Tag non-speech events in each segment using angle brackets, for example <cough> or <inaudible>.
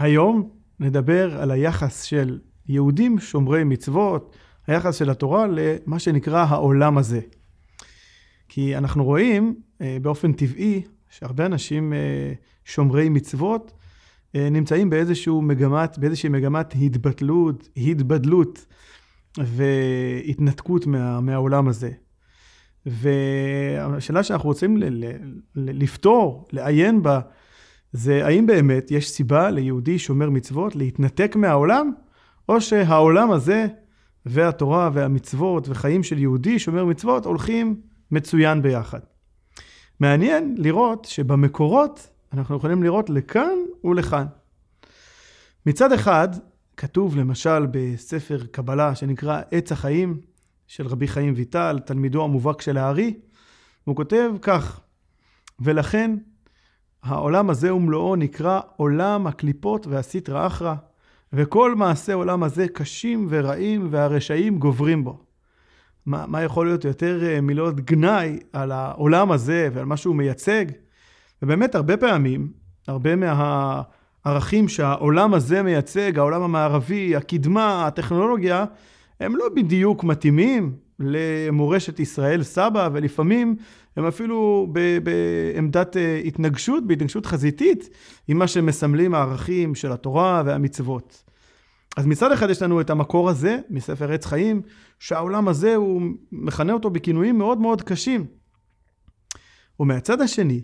היום נדבר על היחס של יהודים שומרי מצוות, היחס של התורה למה שנקרא העולם הזה. כי אנחנו רואים אה, באופן טבעי שהרבה אנשים אה, שומרי מצוות אה, נמצאים באיזשהו מגמת, באיזושהי מגמת התבטלות, התבדלות והתנתקות מה, מהעולם הזה. והשאלה שאנחנו רוצים ל- ל- לפתור, לעיין בה, זה האם באמת יש סיבה ליהודי שומר מצוות להתנתק מהעולם, או שהעולם הזה והתורה והמצוות וחיים של יהודי שומר מצוות הולכים מצוין ביחד. מעניין לראות שבמקורות אנחנו יכולים לראות לכאן ולכאן. מצד אחד, כתוב למשל בספר קבלה שנקרא עץ החיים של רבי חיים ויטל, תלמידו המובהק של הארי, הוא כותב כך: ולכן העולם הזה ומלואו נקרא עולם הקליפות והסטרא אחרא, וכל מעשי עולם הזה קשים ורעים והרשעים גוברים בו. מה, מה יכול להיות יותר אה, מילות גנאי על העולם הזה ועל מה שהוא מייצג? ובאמת הרבה פעמים, הרבה מהערכים שהעולם הזה מייצג, העולם המערבי, הקדמה, הטכנולוגיה, הם לא בדיוק מתאימים למורשת ישראל סבא, ולפעמים הם אפילו בעמדת אה, התנגשות, בהתנגשות חזיתית, עם מה שמסמלים הערכים של התורה והמצוות. אז מצד אחד יש לנו את המקור הזה, מספר עץ חיים, שהעולם הזה, הוא מכנה אותו בכינויים מאוד מאוד קשים. ומהצד השני,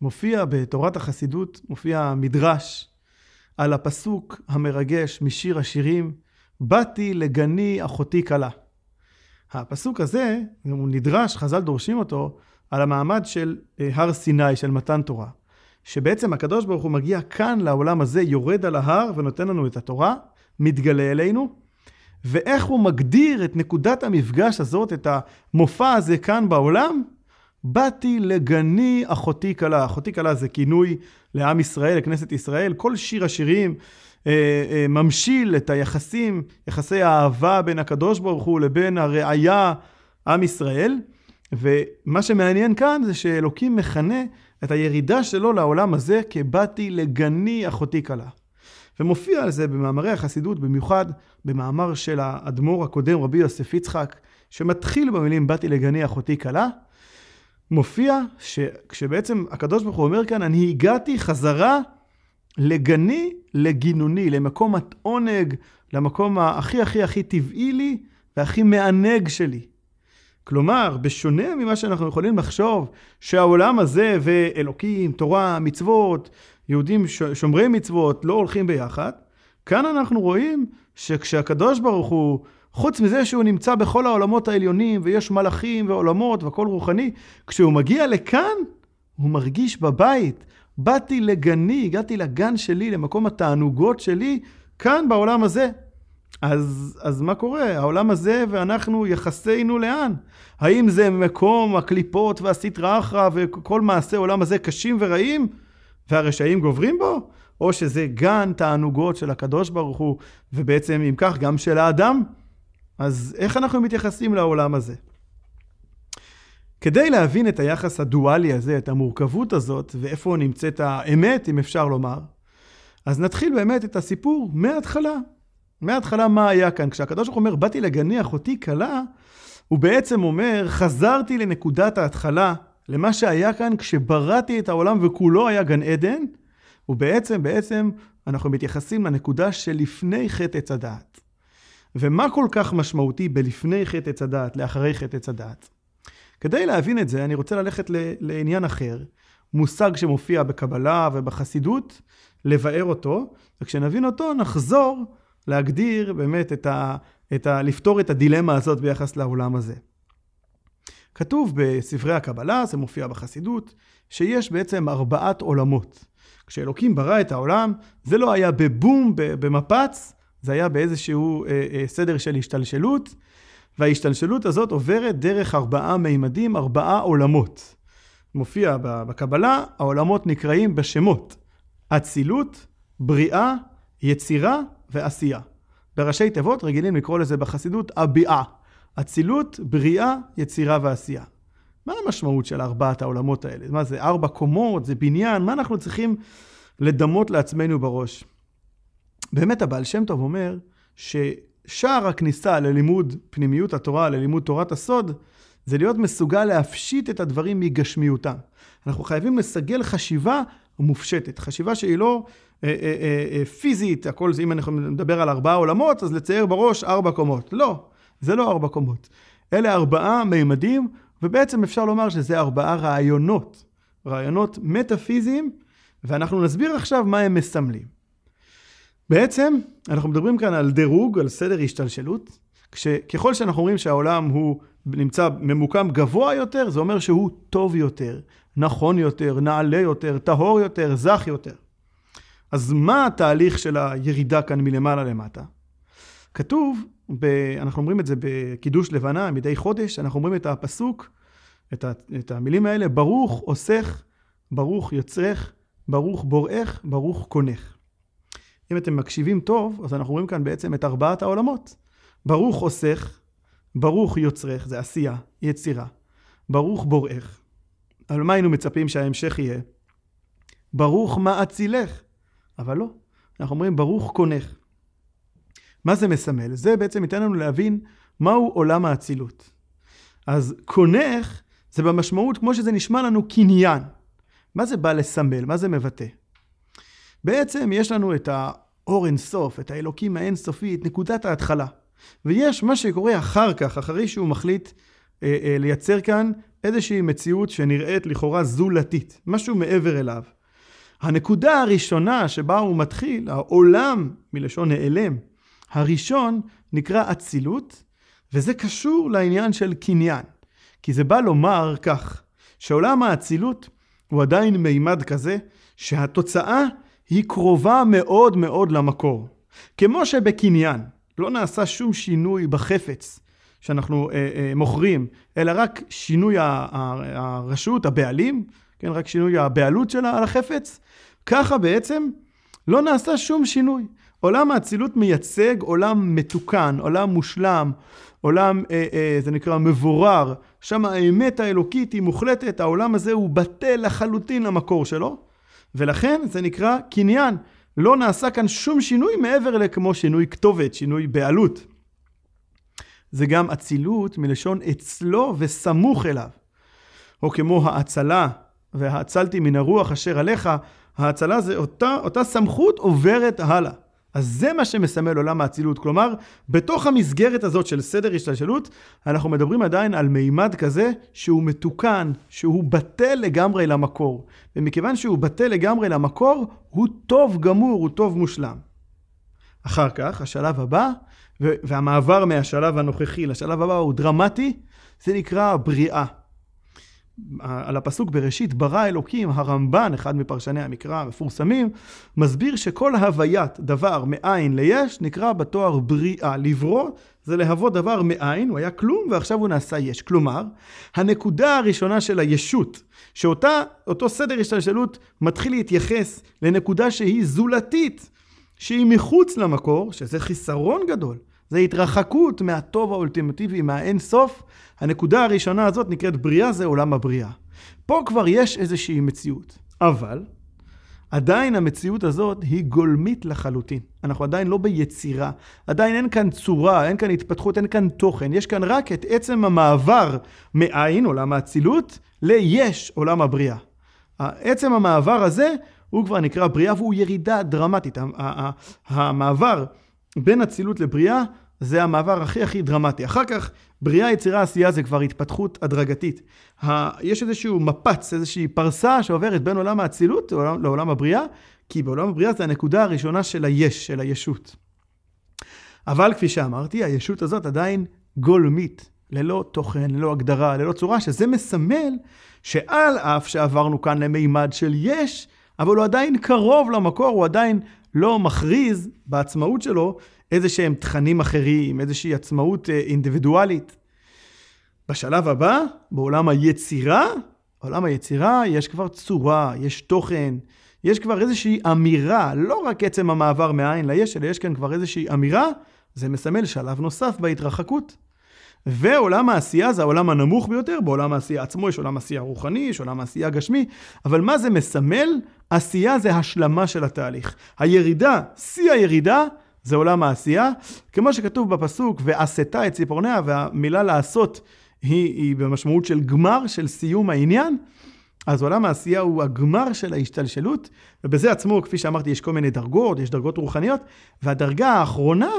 מופיע בתורת החסידות, מופיע מדרש על הפסוק המרגש משיר השירים, באתי לגני אחותי כלה. הפסוק הזה, הוא נדרש, חז"ל דורשים אותו, על המעמד של אה, הר סיני, של מתן תורה. שבעצם הקדוש ברוך הוא מגיע כאן לעולם הזה, יורד על ההר ונותן לנו את התורה, מתגלה אלינו, ואיך הוא מגדיר את נקודת המפגש הזאת, את המופע הזה כאן בעולם, באתי לגני אחותי כלה. אחותי כלה זה כינוי לעם ישראל, לכנסת ישראל. כל שיר השירים ממשיל את היחסים, יחסי האהבה בין הקדוש ברוך הוא לבין הרעיה, עם ישראל. ומה שמעניין כאן זה שאלוקים מכנה את הירידה שלו לעולם הזה כבאתי לגני אחותי כלה. ומופיע על זה במאמרי החסידות, במיוחד במאמר של האדמו"ר הקודם, רבי יוסף יצחק, שמתחיל במילים באתי לגני אחותי כלה, מופיע שכשבעצם הקדוש ברוך הוא אומר כאן, אני הגעתי חזרה לגני, לגינוני, למקום העונג, למקום הכי הכי הכי טבעי לי והכי מענג שלי. כלומר, בשונה ממה שאנחנו יכולים לחשוב, שהעולם הזה ואלוקים, תורה, מצוות, יהודים שומרי מצוות לא הולכים ביחד, כאן אנחנו רואים שכשהקדוש ברוך הוא, חוץ מזה שהוא נמצא בכל העולמות העליונים ויש מלאכים ועולמות והכל רוחני, כשהוא מגיע לכאן, הוא מרגיש בבית. באתי לגני, הגעתי לגן שלי, למקום התענוגות שלי, כאן בעולם הזה. אז, אז מה קורה? העולם הזה ואנחנו, יחסינו לאן? האם זה מקום הקליפות והסטרא אחרא וכל מעשי העולם הזה קשים ורעים והרשעים גוברים בו? או שזה גן תענוגות של הקדוש ברוך הוא, ובעצם אם כך גם של האדם? אז איך אנחנו מתייחסים לעולם הזה? כדי להבין את היחס הדואלי הזה, את המורכבות הזאת, ואיפה נמצאת האמת, אם אפשר לומר, אז נתחיל באמת את הסיפור מההתחלה. מההתחלה מה היה כאן? כשהקדוש ברוך אומר, באתי לגני אחותי כלה, הוא בעצם אומר, חזרתי לנקודת ההתחלה, למה שהיה כאן כשבראתי את העולם וכולו היה גן עדן, ובעצם, בעצם, אנחנו מתייחסים לנקודה שלפני חטא עץ הדעת. ומה כל כך משמעותי בלפני חטא עץ הדעת, לאחרי חטא עץ הדעת? כדי להבין את זה, אני רוצה ללכת לעניין אחר, מושג שמופיע בקבלה ובחסידות, לבאר אותו, וכשנבין אותו נחזור להגדיר באמת את ה... את ה... לפתור את הדילמה הזאת ביחס לעולם הזה. כתוב בספרי הקבלה, זה מופיע בחסידות, שיש בעצם ארבעת עולמות. כשאלוקים ברא את העולם, זה לא היה בבום, במפץ, זה היה באיזשהו אה, אה, סדר של השתלשלות, וההשתלשלות הזאת עוברת דרך ארבעה מימדים, ארבעה עולמות. מופיע בקבלה, העולמות נקראים בשמות אצילות, בריאה, יצירה ועשייה. בראשי תיבות רגילים לקרוא לזה בחסידות הביעה. אצילות, בריאה, יצירה ועשייה. מה המשמעות של ארבעת העולמות האלה? מה זה, ארבע קומות? זה בניין? מה אנחנו צריכים לדמות לעצמנו בראש? באמת הבעל שם טוב אומר ששער הכניסה ללימוד פנימיות התורה, ללימוד תורת הסוד, זה להיות מסוגל להפשיט את הדברים מגשמיותם. אנחנו חייבים לסגל חשיבה מופשטת, חשיבה שהיא לא אה, אה, אה, אה, פיזית, הכל זה, אם אנחנו נדבר על ארבעה עולמות, אז לצייר בראש ארבע קומות. לא, זה לא ארבע קומות. אלה ארבעה מימדים, ובעצם אפשר לומר שזה ארבעה רעיונות. רעיונות מטאפיזיים, ואנחנו נסביר עכשיו מה הם מסמלים. בעצם, אנחנו מדברים כאן על דירוג, על סדר השתלשלות, כשככל שאנחנו אומרים שהעולם הוא נמצא ממוקם גבוה יותר, זה אומר שהוא טוב יותר, נכון יותר, נעלה יותר, טהור יותר, זך יותר. אז מה התהליך של הירידה כאן מלמעלה למטה? כתוב, ב, אנחנו אומרים את זה בקידוש לבנה מדי חודש, אנחנו אומרים את הפסוק, את, ה, את המילים האלה, ברוך עושך, ברוך יוצרך, ברוך בוראך, ברוך קונך. אם אתם מקשיבים טוב, אז אנחנו רואים כאן בעצם את ארבעת העולמות. ברוך עושך, ברוך יוצרך, זה עשייה, יצירה. ברוך בוראך. על מה היינו מצפים שההמשך יהיה? ברוך מאצילך. אבל לא, אנחנו אומרים ברוך קונך. מה זה מסמל? זה בעצם ייתן לנו להבין מהו עולם האצילות. אז קונך זה במשמעות כמו שזה נשמע לנו קניין. מה זה בא לסמל? מה זה מבטא? בעצם יש לנו את האור אינסוף, את האלוקים האינסופי, את נקודת ההתחלה. ויש מה שקורה אחר כך, אחרי שהוא מחליט אה, אה, לייצר כאן איזושהי מציאות שנראית לכאורה זולתית, משהו מעבר אליו. הנקודה הראשונה שבה הוא מתחיל, העולם מלשון נעלם, הראשון נקרא אצילות, וזה קשור לעניין של קניין. כי זה בא לומר כך, שעולם האצילות הוא עדיין מימד כזה, שהתוצאה היא קרובה מאוד מאוד למקור. כמו שבקניין לא נעשה שום שינוי בחפץ שאנחנו אה, אה, מוכרים, אלא רק שינוי הרשות, הבעלים, כן, רק שינוי הבעלות שלה על החפץ, ככה בעצם לא נעשה שום שינוי. עולם האצילות מייצג עולם מתוקן, עולם מושלם, עולם, אה, אה, זה נקרא מבורר, שם האמת האלוקית היא מוחלטת, העולם הזה הוא בטל לחלוטין למקור שלו, ולכן זה נקרא קניין. לא נעשה כאן שום שינוי מעבר לכמו שינוי כתובת, שינוי בעלות. זה גם אצילות מלשון אצלו וסמוך אליו. או כמו האצלה, והאצלתי מן הרוח אשר עליך, ההצלה זה אותה, אותה סמכות עוברת הלאה. אז זה מה שמסמל עולם האצילות. כלומר, בתוך המסגרת הזאת של סדר השתלשלות, אנחנו מדברים עדיין על מימד כזה שהוא מתוקן, שהוא בטל לגמרי למקור. ומכיוון שהוא בטל לגמרי למקור, הוא טוב גמור, הוא טוב מושלם. אחר כך, השלב הבא, והמעבר מהשלב הנוכחי לשלב הבא הוא דרמטי, זה נקרא בריאה. על הפסוק בראשית ברא אלוקים, הרמב"ן, אחד מפרשני המקרא המפורסמים, מסביר שכל הוויית דבר מאין ליש נקרא בתואר בריאה. לברוא זה להוות דבר מאין, הוא היה כלום ועכשיו הוא נעשה יש. כלומר, הנקודה הראשונה של הישות, שאותו סדר השתלשלות מתחיל להתייחס לנקודה שהיא זולתית, שהיא מחוץ למקור, שזה חיסרון גדול. זה התרחקות מהטוב האולטימטיבי, מהאין סוף. הנקודה הראשונה הזאת נקראת בריאה, זה עולם הבריאה. פה כבר יש איזושהי מציאות. אבל עדיין המציאות הזאת היא גולמית לחלוטין. אנחנו עדיין לא ביצירה, עדיין אין כאן צורה, אין כאן התפתחות, אין כאן תוכן. יש כאן רק את עצם המעבר מאין, עולם האצילות, ליש, עולם הבריאה. עצם המעבר הזה הוא כבר נקרא בריאה והוא ירידה דרמטית. המעבר בין אצילות לבריאה זה המעבר הכי הכי דרמטי. אחר כך בריאה, יצירה, עשייה זה כבר התפתחות הדרגתית. יש איזשהו מפץ, איזושהי פרסה שעוברת בין עולם האצילות לעולם, הבריאה, כי בעולם הבריאה זה הנקודה הראשונה של היש, של הישות. אבל כפי שאמרתי, הישות הזאת עדיין גולמית, ללא תוכן, ללא הגדרה, ללא צורה, שזה מסמל שעל אף שעברנו כאן למימד של יש, אבל הוא עדיין קרוב למקור, הוא עדיין לא מכריז בעצמאות שלו איזה שהם תכנים אחרים, איזושהי עצמאות אה, אינדיבידואלית. בשלב הבא, בעולם היצירה, בעולם היצירה יש כבר צורה, יש תוכן, יש כבר איזושהי אמירה, לא רק עצם המעבר מהעין ליש, אלא יש כאן כבר איזושהי אמירה, זה מסמל שלב נוסף בהתרחקות. ועולם העשייה זה העולם הנמוך ביותר, בעולם העשייה עצמו יש עולם עשייה רוחני, יש עולם העשייה גשמי, אבל מה זה מסמל? עשייה זה השלמה של התהליך. הירידה, שיא הירידה, זה עולם העשייה. כמו שכתוב בפסוק, ועשתה את ציפורניה, והמילה לעשות היא, היא במשמעות של גמר, של סיום העניין. אז עולם העשייה הוא הגמר של ההשתלשלות, ובזה עצמו, כפי שאמרתי, יש כל מיני דרגות, יש דרגות רוחניות, והדרגה האחרונה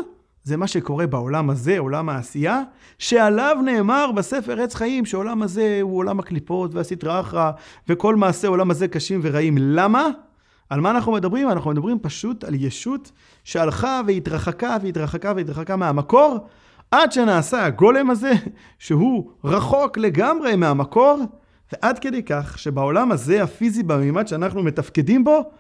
זה מה שקורה בעולם הזה, עולם העשייה, שעליו נאמר בספר עץ חיים, שעולם הזה הוא עולם הקליפות והסטרא אחרא, וכל מעשה עולם הזה קשים ורעים. למה? על מה אנחנו מדברים? אנחנו מדברים פשוט על ישות שהלכה והתרחקה והתרחקה והתרחקה מהמקור, עד שנעשה הגולם הזה, שהוא רחוק לגמרי מהמקור, ועד כדי כך שבעולם הזה, הפיזי, במימד שאנחנו מתפקדים בו,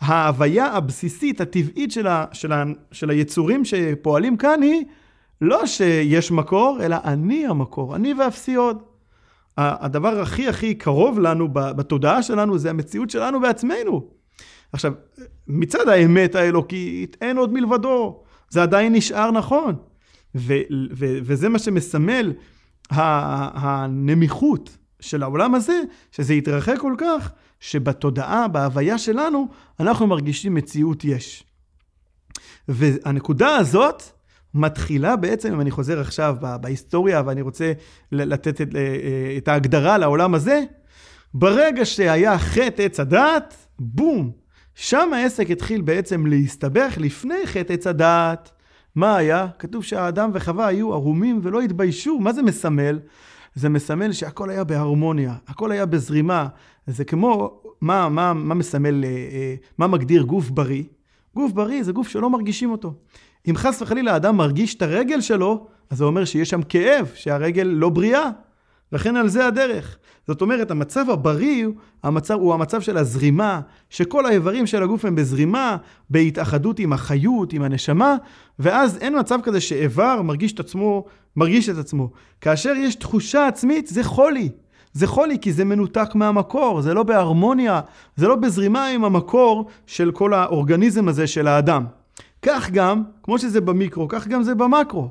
ההוויה הבסיסית, הטבעית של, ה, של, ה, של היצורים שפועלים כאן היא לא שיש מקור, אלא אני המקור, אני ואפסי עוד. הדבר הכי הכי קרוב לנו בתודעה שלנו זה המציאות שלנו בעצמנו. עכשיו, מצד האמת האלוקית אין עוד מלבדו, זה עדיין נשאר נכון. ו, ו, וזה מה שמסמל הנמיכות של העולם הזה, שזה יתרחק כל כך, שבתודעה, בהוויה שלנו, אנחנו מרגישים מציאות יש. והנקודה הזאת מתחילה בעצם, אם אני חוזר עכשיו בהיסטוריה ואני רוצה לתת את, אה, את ההגדרה לעולם הזה, ברגע שהיה חטא עץ הדעת, בום, שם העסק התחיל בעצם להסתבך לפני חטא עץ הדעת. מה היה? כתוב שהאדם וחווה היו ערומים ולא התביישו. מה זה מסמל? זה מסמל שהכל היה בהרמוניה, הכל היה בזרימה. זה כמו, מה, מה, מה מסמל, אה, אה, מה מגדיר גוף בריא? גוף בריא זה גוף שלא מרגישים אותו. אם חס וחלילה האדם מרגיש את הרגל שלו, אז זה אומר שיש שם כאב, שהרגל לא בריאה. וכן על זה הדרך. זאת אומרת, המצב הבריא המצב, הוא המצב של הזרימה, שכל האיברים של הגוף הם בזרימה, בהתאחדות עם החיות, עם הנשמה, ואז אין מצב כזה שאיבר מרגיש את עצמו, מרגיש את עצמו. כאשר יש תחושה עצמית, זה חולי. זה חולי כי זה מנותק מהמקור, זה לא בהרמוניה, זה לא בזרימה עם המקור של כל האורגניזם הזה של האדם. כך גם, כמו שזה במיקרו, כך גם זה במקרו.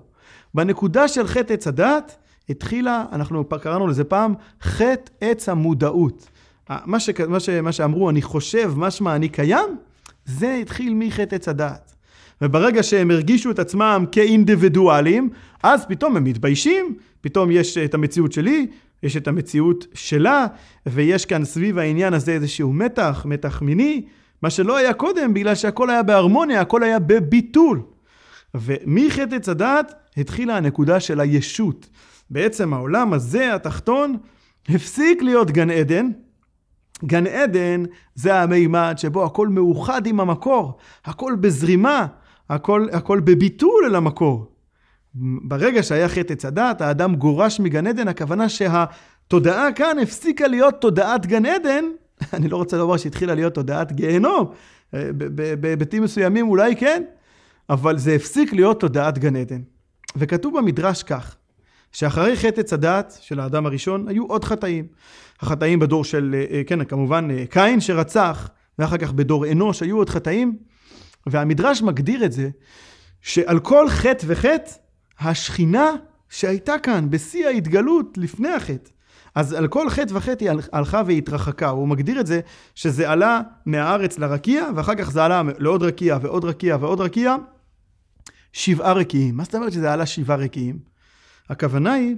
בנקודה של חטא עץ הדת, התחילה, אנחנו קראנו לזה פעם, חטא עץ המודעות. מה, ש, מה, ש, מה שאמרו, אני חושב, משמע אני קיים, זה התחיל מחטא עץ הדעת. וברגע שהם הרגישו את עצמם כאינדיבידואלים, אז פתאום הם מתביישים, פתאום יש את המציאות שלי, יש את המציאות שלה, ויש כאן סביב העניין הזה איזשהו מתח, מתח מיני, מה שלא היה קודם, בגלל שהכל היה בהרמוניה, הכל היה בביטול. ומחטא עץ הדעת התחילה הנקודה של הישות. בעצם העולם הזה, התחתון, הפסיק להיות גן עדן. גן עדן זה המימד שבו הכל מאוחד עם המקור, הכל בזרימה, הכל, הכל בביטול אל המקור. ברגע שהיה חטא עץ הדת, האדם גורש מגן עדן, הכוונה שהתודעה כאן הפסיקה להיות תודעת גן עדן, <laughs> אני לא רוצה לומר שהתחילה להיות תודעת גיהנום, אה, בהיבטים מסוימים אולי כן, אבל זה הפסיק להיות תודעת גן עדן. וכתוב במדרש כך, שאחרי חטא עץ הדעת של האדם הראשון, היו עוד חטאים. החטאים בדור של, אה, כן, כמובן, אה, קין שרצח, ואחר כך בדור אנוש היו עוד חטאים. והמדרש מגדיר את זה, שעל כל חטא וחטא, השכינה שהייתה כאן בשיא ההתגלות לפני החטא. אז על כל חטא וחטא היא הלכה והתרחקה. הוא מגדיר את זה שזה עלה מהארץ לרקיע, ואחר כך זה עלה לעוד רקיע ועוד רקיע ועוד רקיע. שבעה רקיעים. מה זאת אומרת שזה עלה שבעה רקיעים? הכוונה היא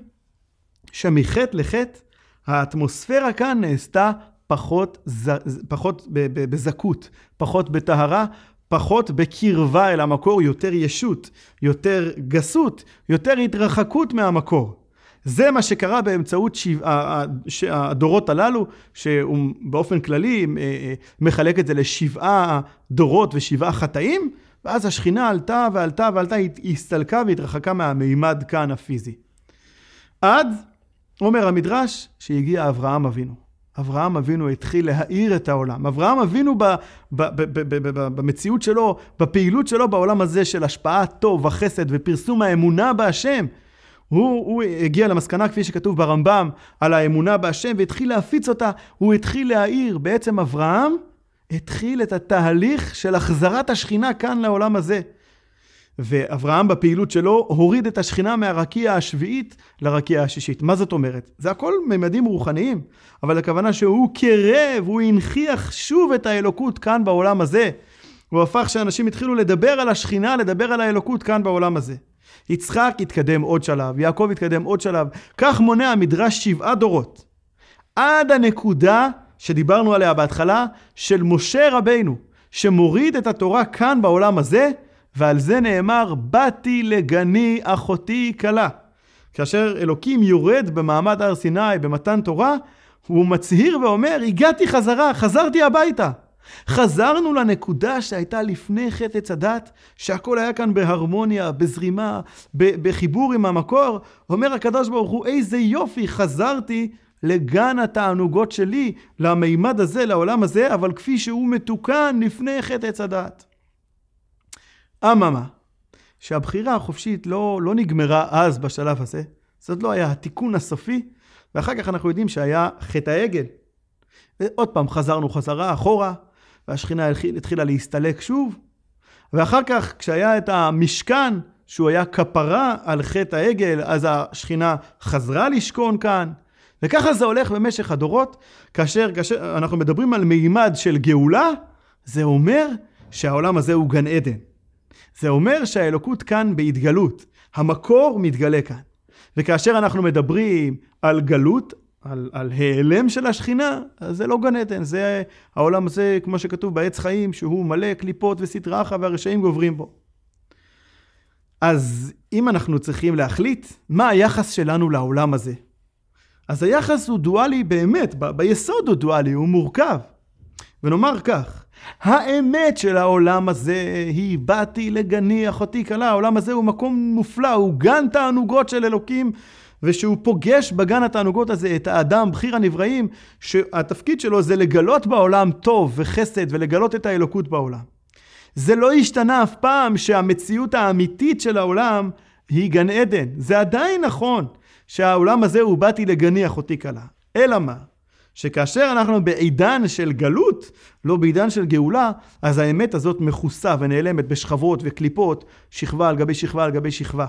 שמחטא לחטא האטמוספירה כאן נעשתה פחות, ז, פחות בזכות, פחות בטהרה, פחות בקרבה אל המקור, יותר ישות, יותר גסות, יותר התרחקות מהמקור. זה מה שקרה באמצעות הדורות הללו, שהוא באופן כללי אה, אה, מחלק את זה לשבעה דורות ושבעה חטאים, ואז השכינה עלתה ועלתה ועלתה, היא הסתלקה והתרחקה מהמימד כאן הפיזי. עד, אומר המדרש, שהגיע אברהם אבינו. אברהם אבינו התחיל להאיר את העולם. אברהם אבינו ב, ב, ב, ב, ב, ב, במציאות שלו, בפעילות שלו בעולם הזה של השפעת טוב וחסד ופרסום האמונה בהשם, הוא, הוא הגיע למסקנה, כפי שכתוב ברמב"ם, על האמונה בהשם והתחיל להפיץ אותה. הוא התחיל להאיר. בעצם אברהם התחיל את התהליך של החזרת השכינה כאן לעולם הזה. ואברהם בפעילות שלו הוריד את השכינה מהרקיע השביעית לרקיע השישית. מה זאת אומרת? זה הכל ממדים רוחניים, אבל הכוונה שהוא קירב, הוא הנכיח שוב את האלוקות כאן בעולם הזה. הוא הפך שאנשים התחילו לדבר על השכינה, לדבר על האלוקות כאן בעולם הזה. יצחק התקדם עוד שלב, יעקב התקדם עוד שלב, כך מונה המדרש שבעה דורות. עד הנקודה שדיברנו עליה בהתחלה, של משה רבינו, שמוריד את התורה כאן בעולם הזה, ועל זה נאמר, באתי לגני אחותי כלה. כאשר אלוקים יורד במעמד הר סיני במתן תורה, הוא מצהיר ואומר, הגעתי חזרה, חזרתי הביתה. חזרנו לנקודה שהייתה לפני חטא עץ הדת, שהכל היה כאן בהרמוניה, בזרימה, בחיבור עם המקור. אומר הקדוש ברוך הוא, איזה יופי, חזרתי לגן התענוגות שלי, למימד הזה, לעולם הזה, אבל כפי שהוא מתוקן לפני חטא עץ הדת. אממה, שהבחירה החופשית לא, לא נגמרה אז בשלב הזה, זאת לא היה התיקון הסופי, ואחר כך אנחנו יודעים שהיה חטא העגל. ועוד פעם חזרנו חזרה אחורה, והשכינה התחילה להסתלק שוב, ואחר כך כשהיה את המשכן, שהוא היה כפרה על חטא העגל, אז השכינה חזרה לשכון כאן, וככה זה הולך במשך הדורות, כאשר, כאשר אנחנו מדברים על מימד של גאולה, זה אומר שהעולם הזה הוא גן עדן. זה אומר שהאלוקות כאן בהתגלות, המקור מתגלה כאן. וכאשר אנחנו מדברים על גלות, על, על העלם של השכינה, אז זה לא גן עדן, זה העולם הזה, כמו שכתוב בעץ חיים, שהוא מלא קליפות וסטרא אחא והרשעים גוברים בו. אז אם אנחנו צריכים להחליט מה היחס שלנו לעולם הזה, אז היחס הוא דואלי באמת, ב- ביסוד הוא דואלי, הוא מורכב. ונאמר כך, האמת של העולם הזה היא באתי לגני אחותי כלה, העולם הזה הוא מקום מופלא, הוא גן תענוגות של אלוקים, ושהוא פוגש בגן התענוגות הזה את האדם, בחיר הנבראים, שהתפקיד שלו זה לגלות בעולם טוב וחסד ולגלות את האלוקות בעולם. זה לא השתנה אף פעם שהמציאות האמיתית של העולם היא גן עדן. זה עדיין נכון. שהעולם הזה הוא באתי לגני אחותי כלה. אלא מה? שכאשר אנחנו בעידן של גלות, לא בעידן של גאולה, אז האמת הזאת מכוסה ונעלמת בשכבות וקליפות, שכבה על גבי שכבה על גבי שכבה.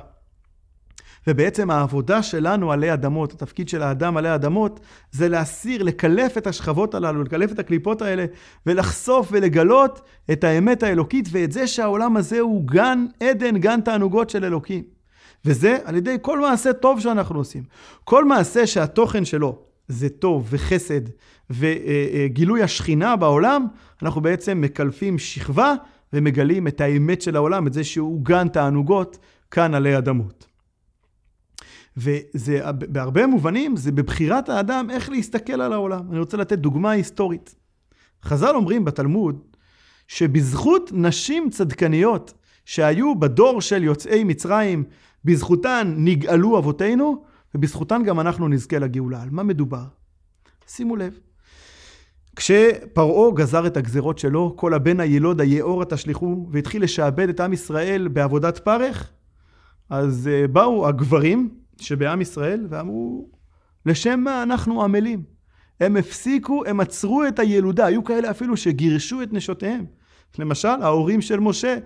ובעצם העבודה שלנו עלי אדמות, התפקיד של האדם עלי אדמות, זה להסיר, לקלף את השכבות הללו, לקלף את הקליפות האלה, ולחשוף ולגלות את האמת האלוקית, ואת זה שהעולם הזה הוא גן עדן, גן תענוגות של אלוקים. וזה על ידי כל מעשה טוב שאנחנו עושים. כל מעשה שהתוכן שלו זה טוב וחסד וגילוי השכינה בעולם, אנחנו בעצם מקלפים שכבה ומגלים את האמת של העולם, את זה שהוא גן תענוגות כאן עלי אדמות. וזה בהרבה מובנים, זה בבחירת האדם איך להסתכל על העולם. אני רוצה לתת דוגמה היסטורית. חז"ל אומרים בתלמוד, שבזכות נשים צדקניות שהיו בדור של יוצאי מצרים בזכותן נגאלו אבותינו, ובזכותן גם אנחנו נזכה לגאולה. על מה מדובר? שימו לב. כשפרעה גזר את הגזרות שלו, כל הבן הילוד היאורה תשליכו, והתחיל לשעבד את עם ישראל בעבודת פרך, אז אה, באו הגברים שבעם ישראל ואמרו, לשם מה אנחנו עמלים? הם הפסיקו, הם עצרו את הילודה, היו כאלה אפילו שגירשו את נשותיהם. למשל, ההורים של משה,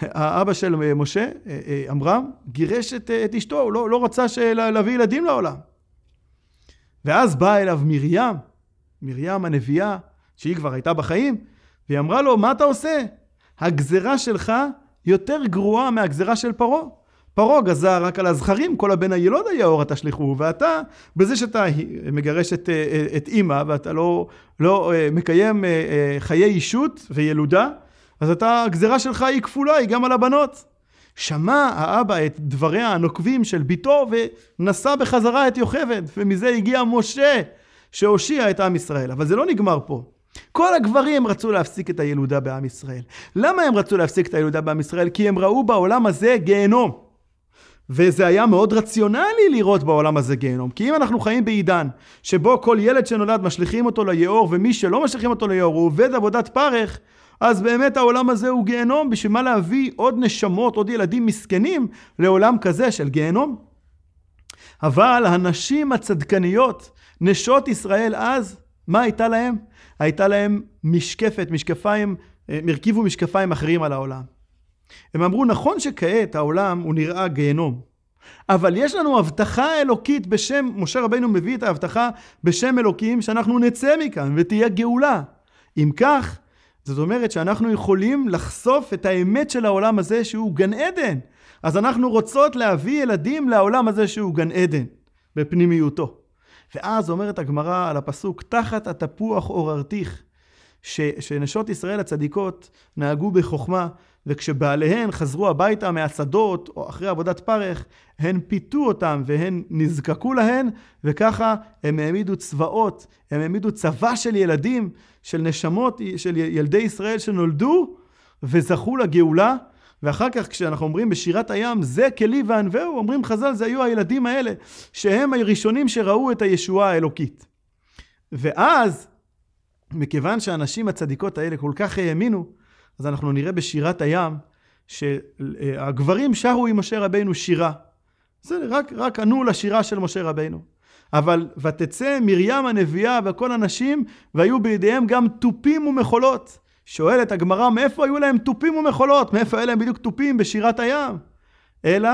האבא של משה, אה, אה, גירש את, אה, את אשתו, הוא לא, לא רצה להביא ילדים לעולם. ואז באה אליו מרים, מרים הנביאה, שהיא כבר הייתה בחיים, והיא אמרה לו, מה אתה עושה? הגזרה שלך יותר גרועה מהגזרה של פרעה. פרעה גזר רק על הזכרים, כל הבן הילוד היה אורה תשליכו, ואתה, בזה שאתה מגרש את, את אימא, ואתה לא, לא מקיים חיי אישות וילודה, אז אתה, הגזרה שלך היא כפולה, היא גם על הבנות. שמע האבא את דבריה הנוקבים של ביתו ונשא בחזרה את יוכבד, ומזה הגיע משה שהושיע את עם ישראל. אבל זה לא נגמר פה. כל הגברים רצו להפסיק את הילודה בעם ישראל. למה הם רצו להפסיק את הילודה בעם ישראל? כי הם ראו בעולם הזה גיהנום. וזה היה מאוד רציונלי לראות בעולם הזה גיהנום. כי אם אנחנו חיים בעידן שבו כל ילד שנולד משליכים אותו ליאור, ומי שלא משליכים אותו ליאור הוא עובד עבודת פרך, אז באמת העולם הזה הוא גיהנום, בשביל מה להביא עוד נשמות, עוד ילדים מסכנים לעולם כזה של גיהנום? אבל הנשים הצדקניות, נשות ישראל אז, מה הייתה להם? הייתה להם משקפת, משקפיים, אה, הרכיבו משקפיים אחרים על העולם. הם אמרו, נכון שכעת העולם הוא נראה גיהנום, אבל יש לנו הבטחה אלוקית בשם, משה רבינו מביא את ההבטחה בשם אלוקים, שאנחנו נצא מכאן ותהיה גאולה. אם כך, זאת אומרת שאנחנו יכולים לחשוף את האמת של העולם הזה שהוא גן עדן. אז אנחנו רוצות להביא ילדים לעולם הזה שהוא גן עדן, בפנימיותו. ואז אומרת הגמרא על הפסוק, תחת התפוח עוררתיך, שנשות ישראל הצדיקות נהגו בחוכמה, וכשבעליהן חזרו הביתה מהשדות או אחרי עבודת פרך, הן פיתו אותם והן נזקקו להן, וככה הם העמידו צבאות, הם העמידו צבא של ילדים, של נשמות, של ילדי ישראל שנולדו וזכו לגאולה. ואחר כך כשאנחנו אומרים בשירת הים, זה כלי וענווהו, אומרים חז"ל, זה היו הילדים האלה, שהם הראשונים שראו את הישועה האלוקית. ואז, מכיוון שהנשים הצדיקות האלה כל כך האמינו, אז אנחנו נראה בשירת הים שהגברים שרו עם משה רבינו שירה. בסדר, רק, רק ענו לשירה של משה רבינו. אבל ותצא מרים הנביאה וכל הנשים והיו בידיהם גם תופים ומחולות. שואלת הגמרא מאיפה היו להם תופים ומחולות? מאיפה היו להם בדיוק תופים בשירת הים? אלא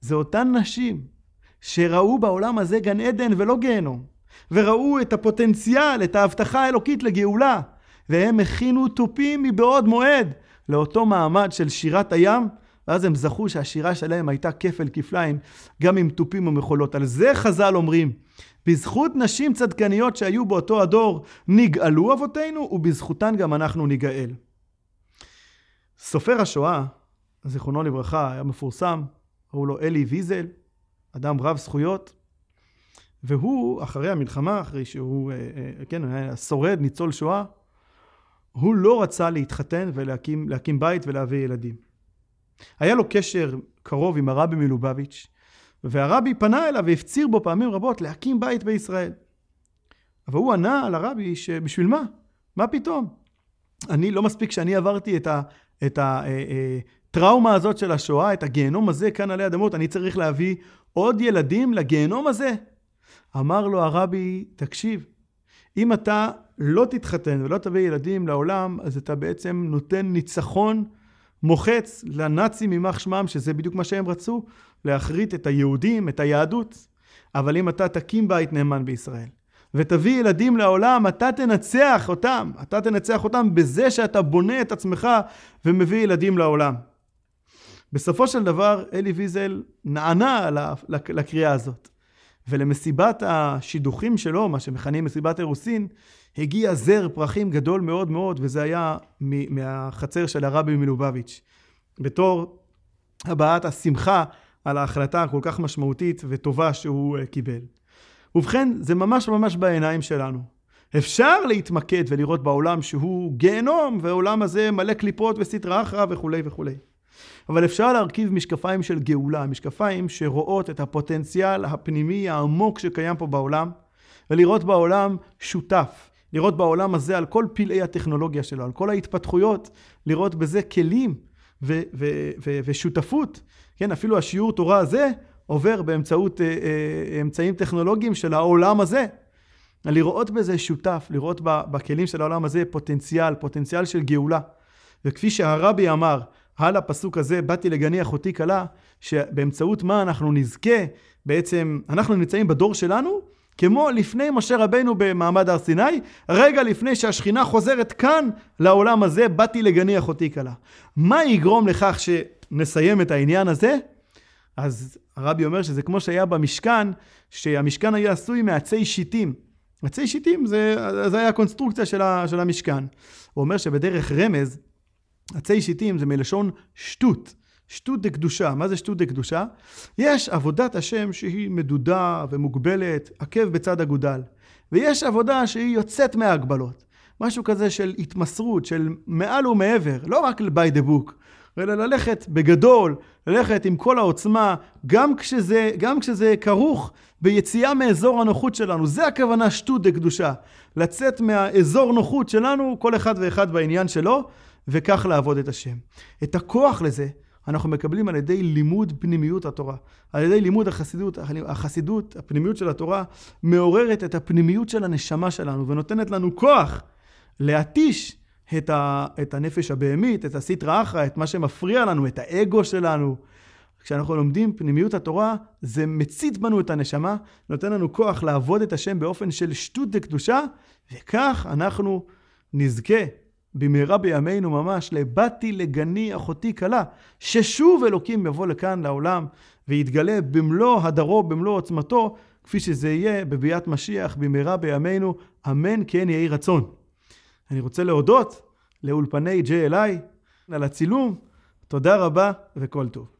זה אותן נשים שראו בעולם הזה גן עדן ולא גיהנום. וראו את הפוטנציאל, את ההבטחה האלוקית לגאולה. והם הכינו תופים מבעוד מועד לאותו מעמד של שירת הים, ואז הם זכו שהשירה שלהם הייתה כפל כפליים, גם עם תופים ומחולות. על זה חז"ל אומרים, בזכות נשים צדקניות שהיו באותו הדור נגאלו אבותינו, ובזכותן גם אנחנו ניגאל. סופר השואה, זיכרונו לברכה, היה מפורסם, קראו לו אלי ויזל, אדם רב זכויות, והוא, אחרי המלחמה, אחרי שהוא, אה, אה, כן, היה שורד, ניצול שואה, הוא לא רצה להתחתן ולהקים בית ולהביא ילדים. היה לו קשר קרוב עם הרבי מלובביץ', והרבי פנה אליו והפציר בו פעמים רבות להקים בית בישראל. אבל הוא ענה לרבי שבשביל מה? מה פתאום? אני, לא מספיק שאני עברתי את הטראומה אה, אה, הזאת של השואה, את הגיהנום הזה כאן עלי אדמות, אני צריך להביא עוד ילדים לגיהנום הזה? אמר לו הרבי, תקשיב, אם אתה לא תתחתן ולא תביא ילדים לעולם, אז אתה בעצם נותן ניצחון מוחץ לנאצים יימח שמם, שזה בדיוק מה שהם רצו, להכרית את היהודים, את היהדות. אבל אם אתה תקים בית נאמן בישראל, ותביא ילדים לעולם, אתה תנצח אותם. אתה תנצח אותם בזה שאתה בונה את עצמך ומביא ילדים לעולם. בסופו של דבר, אלי ויזל נענה לקריאה הזאת. ולמסיבת השידוכים שלו, מה שמכנים מסיבת אירוסין, הגיע זר פרחים גדול מאוד מאוד, וזה היה מהחצר של הרבי מלובביץ'. בתור הבעת השמחה על ההחלטה הכל כך משמעותית וטובה שהוא אה, קיבל. ובכן, זה ממש ממש בעיניים שלנו. אפשר להתמקד ולראות בעולם שהוא גיהנום, והעולם הזה מלא קליפות וסטרא אחרא וכולי וכולי. אבל אפשר להרכיב משקפיים של גאולה, משקפיים שרואות את הפוטנציאל הפנימי העמוק שקיים פה בעולם, ולראות בעולם שותף, לראות בעולם הזה על כל פלאי הטכנולוגיה שלו, על כל ההתפתחויות, לראות בזה כלים ו- ו- ו- ושותפות. כן, אפילו השיעור תורה הזה עובר באמצעות אה, אה, אמצעים טכנולוגיים של העולם הזה. לראות בזה שותף, לראות בכלים של העולם הזה פוטנציאל, פוטנציאל של גאולה. וכפי שהרבי אמר, על הפסוק הזה, באתי לגני אחותי כלה, שבאמצעות מה אנחנו נזכה, בעצם אנחנו נמצאים בדור שלנו, כמו לפני משה רבנו במעמד הר סיני, רגע לפני שהשכינה חוזרת כאן לעולם הזה, באתי לגני אחותי כלה. מה יגרום לכך שנסיים את העניין הזה? אז הרבי אומר שזה כמו שהיה במשכן, שהמשכן היה עשוי מעצי שיטים. עצי שיטים זה, זה היה הקונסטרוקציה של, של המשכן. הוא אומר שבדרך רמז, עצי שיטים זה מלשון שטות. שטות דקדושה. מה זה שטות דקדושה? יש עבודת השם שהיא מדודה ומוגבלת, עקב בצד אגודל. ויש עבודה שהיא יוצאת מההגבלות. משהו כזה של התמסרות, של מעל ומעבר, לא רק by the book, אלא ללכת בגדול, ללכת עם כל העוצמה, גם כשזה, גם כשזה כרוך ביציאה מאזור הנוחות שלנו. זה הכוונה שטות דקדושה. לצאת מהאזור נוחות שלנו, כל אחד ואחד בעניין שלו, וכך לעבוד את השם. את הכוח לזה אנחנו מקבלים על ידי לימוד פנימיות התורה. על ידי לימוד החסידות, החסידות, הפנימיות של התורה, מעוררת את הפנימיות של הנשמה שלנו ונותנת לנו כוח להתיש את, ה, את הנפש הבהמית, את הסיטרא אחרא, את מה שמפריע לנו, את האגו שלנו. כשאנחנו לומדים פנימיות התורה, זה מצית בנו את הנשמה, נותן לנו כוח לעבוד את השם באופן של שטות דקדושה, וכך אנחנו נזכה במהרה בימינו ממש לבאתי לגני אחותי כלה, ששוב אלוקים יבוא לכאן לעולם ויתגלה במלוא הדרו, במלוא עוצמתו, כפי שזה יהיה בביאת משיח במהרה בימינו, אמן כן יהי רצון. אני רוצה להודות לאולפני JLI על הצילום, תודה רבה וכל טוב.